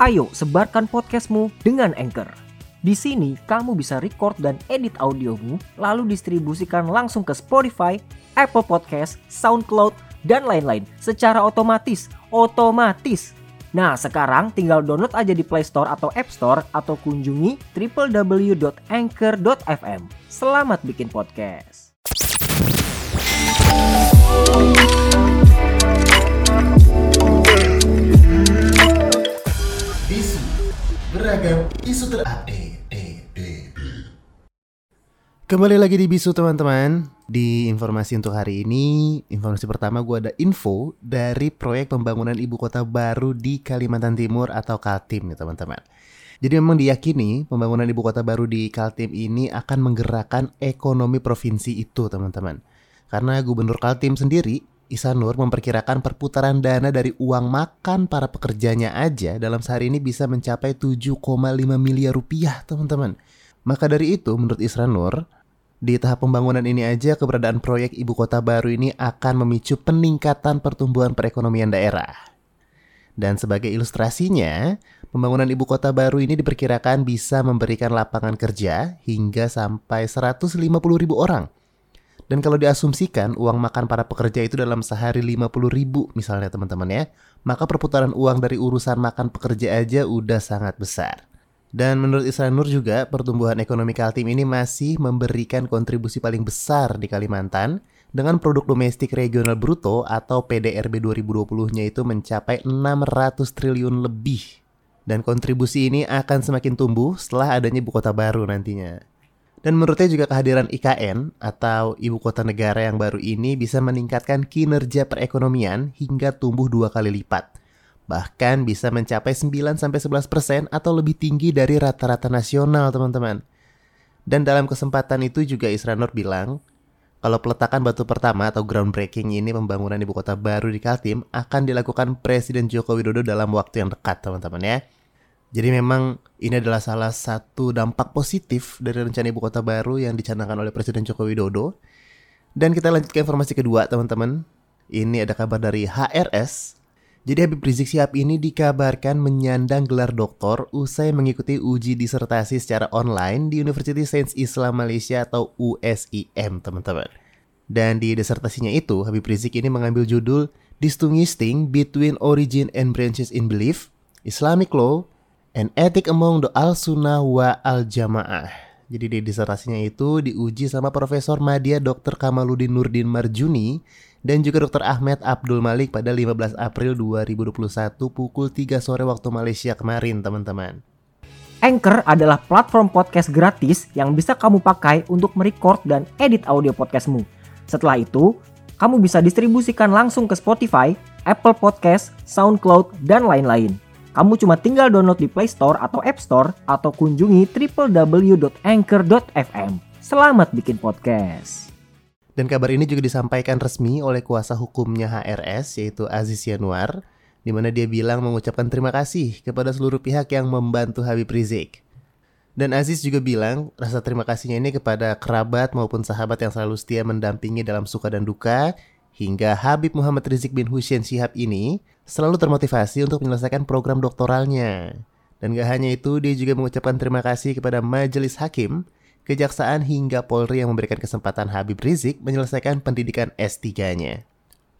Ayo sebarkan podcastmu dengan Anchor. Di sini kamu bisa record dan edit audiomu lalu distribusikan langsung ke Spotify, Apple Podcast, SoundCloud, dan lain-lain secara otomatis. Otomatis. Nah, sekarang tinggal download aja di Play Store atau App Store atau kunjungi www.anchor.fm. Selamat bikin podcast. Beragam isu terupdate. Kembali lagi di Bisu teman-teman. Di informasi untuk hari ini Informasi pertama gue ada info Dari proyek pembangunan ibu kota baru Di Kalimantan Timur atau Kaltim nih teman-teman. Jadi memang diyakini Pembangunan ibu kota baru di Kaltim ini Akan menggerakkan ekonomi provinsi itu teman-teman. Karena Gubernur Kaltim sendiri Isanur memperkirakan perputaran dana dari uang makan para pekerjanya aja dalam sehari ini bisa mencapai 7,5 miliar rupiah teman-teman. Maka dari itu menurut Isranur, di tahap pembangunan ini aja keberadaan proyek ibu kota baru ini akan memicu peningkatan pertumbuhan perekonomian daerah. Dan sebagai ilustrasinya, pembangunan ibu kota baru ini diperkirakan bisa memberikan lapangan kerja hingga sampai 150 ribu orang. Dan kalau diasumsikan uang makan para pekerja itu dalam sehari 50 ribu misalnya teman-teman ya, maka perputaran uang dari urusan makan pekerja aja udah sangat besar. Dan menurut Isranur juga, pertumbuhan ekonomi Kaltim ini masih memberikan kontribusi paling besar di Kalimantan dengan produk domestik regional bruto atau PDRB 2020-nya itu mencapai 600 triliun lebih. Dan kontribusi ini akan semakin tumbuh setelah adanya ibu kota baru nantinya. Dan menurutnya juga kehadiran IKN atau ibu kota negara yang baru ini bisa meningkatkan kinerja perekonomian hingga tumbuh dua kali lipat bahkan bisa mencapai 9-11% atau lebih tinggi dari rata-rata nasional teman-teman. Dan dalam kesempatan itu juga Isranur bilang, kalau peletakan batu pertama atau groundbreaking ini pembangunan ibu kota baru di Kaltim akan dilakukan Presiden Joko Widodo dalam waktu yang dekat teman-teman ya. Jadi memang ini adalah salah satu dampak positif dari rencana ibu kota baru yang dicanangkan oleh Presiden Joko Widodo. Dan kita lanjut ke informasi kedua teman-teman. Ini ada kabar dari HRS. Jadi Habib Rizik Sihab ini dikabarkan menyandang gelar doktor usai mengikuti uji disertasi secara online di University Sains Islam Malaysia atau USIM teman-teman. Dan di disertasinya itu, Habib Rizik ini mengambil judul Distinguishing Between Origin and Branches in Belief, Islamic Law, and Ethic Among the Al-Sunnah wa Al-Jamaah. Jadi di disertasinya itu diuji sama Profesor Madya Dr. Kamaluddin Nurdin Marjuni dan juga Dr. Ahmed Abdul Malik pada 15 April 2021 pukul 3 sore waktu Malaysia kemarin teman-teman. Anchor adalah platform podcast gratis yang bisa kamu pakai untuk merecord dan edit audio podcastmu. Setelah itu, kamu bisa distribusikan langsung ke Spotify, Apple Podcast, SoundCloud, dan lain-lain. Kamu cuma tinggal download di Play Store atau App Store atau kunjungi www.anchor.fm. Selamat bikin podcast. Dan kabar ini juga disampaikan resmi oleh kuasa hukumnya HRS yaitu Aziz Yanuar di mana dia bilang mengucapkan terima kasih kepada seluruh pihak yang membantu Habib Rizik. Dan Aziz juga bilang rasa terima kasihnya ini kepada kerabat maupun sahabat yang selalu setia mendampingi dalam suka dan duka hingga Habib Muhammad Rizik bin Hussein Syihab ini selalu termotivasi untuk menyelesaikan program doktoralnya. Dan gak hanya itu, dia juga mengucapkan terima kasih kepada Majelis Hakim, Kejaksaan hingga Polri yang memberikan kesempatan Habib Rizik menyelesaikan pendidikan S3-nya.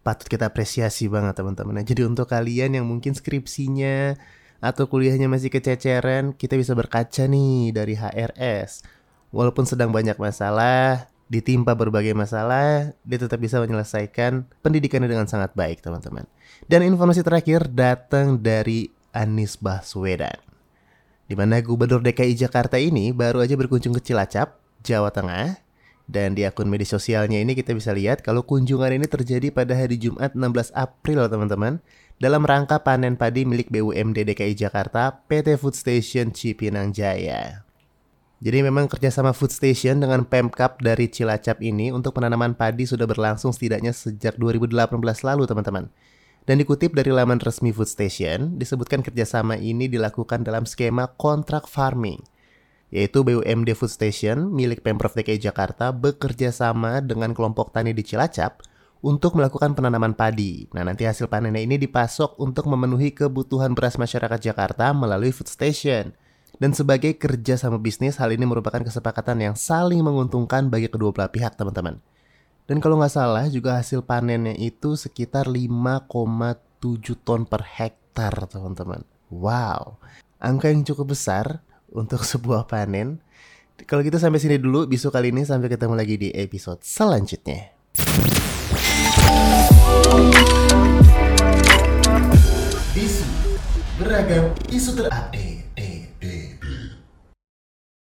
Patut kita apresiasi banget teman-teman. Nah, jadi untuk kalian yang mungkin skripsinya atau kuliahnya masih kececeran, kita bisa berkaca nih dari HRS. Walaupun sedang banyak masalah, ditimpa berbagai masalah, dia tetap bisa menyelesaikan pendidikannya dengan sangat baik, teman-teman. Dan informasi terakhir datang dari Anies Baswedan. Di mana Gubernur DKI Jakarta ini baru aja berkunjung ke Cilacap, Jawa Tengah. Dan di akun media sosialnya ini kita bisa lihat kalau kunjungan ini terjadi pada hari Jumat 16 April teman-teman dalam rangka panen padi milik BUMD DKI Jakarta PT Food Station Cipinang Jaya. Jadi memang kerjasama Food Station dengan Pemkap dari Cilacap ini untuk penanaman padi sudah berlangsung setidaknya sejak 2018 lalu teman-teman. Dan dikutip dari laman resmi Food Station, disebutkan kerjasama ini dilakukan dalam skema kontrak farming, yaitu BUMD Food Station milik Pemprov DKI Jakarta bekerja sama dengan kelompok tani di Cilacap untuk melakukan penanaman padi. Nah, nanti hasil panennya ini dipasok untuk memenuhi kebutuhan beras masyarakat Jakarta melalui food station. Dan sebagai kerja sama bisnis, hal ini merupakan kesepakatan yang saling menguntungkan bagi kedua belah pihak, teman-teman. Dan kalau nggak salah, juga hasil panennya itu sekitar 5,7 ton per hektar, teman-teman. Wow, angka yang cukup besar untuk sebuah panen. Kalau gitu sampai sini dulu, bisu kali ini sampai ketemu lagi di episode selanjutnya. Bisu beragam isu terupdate.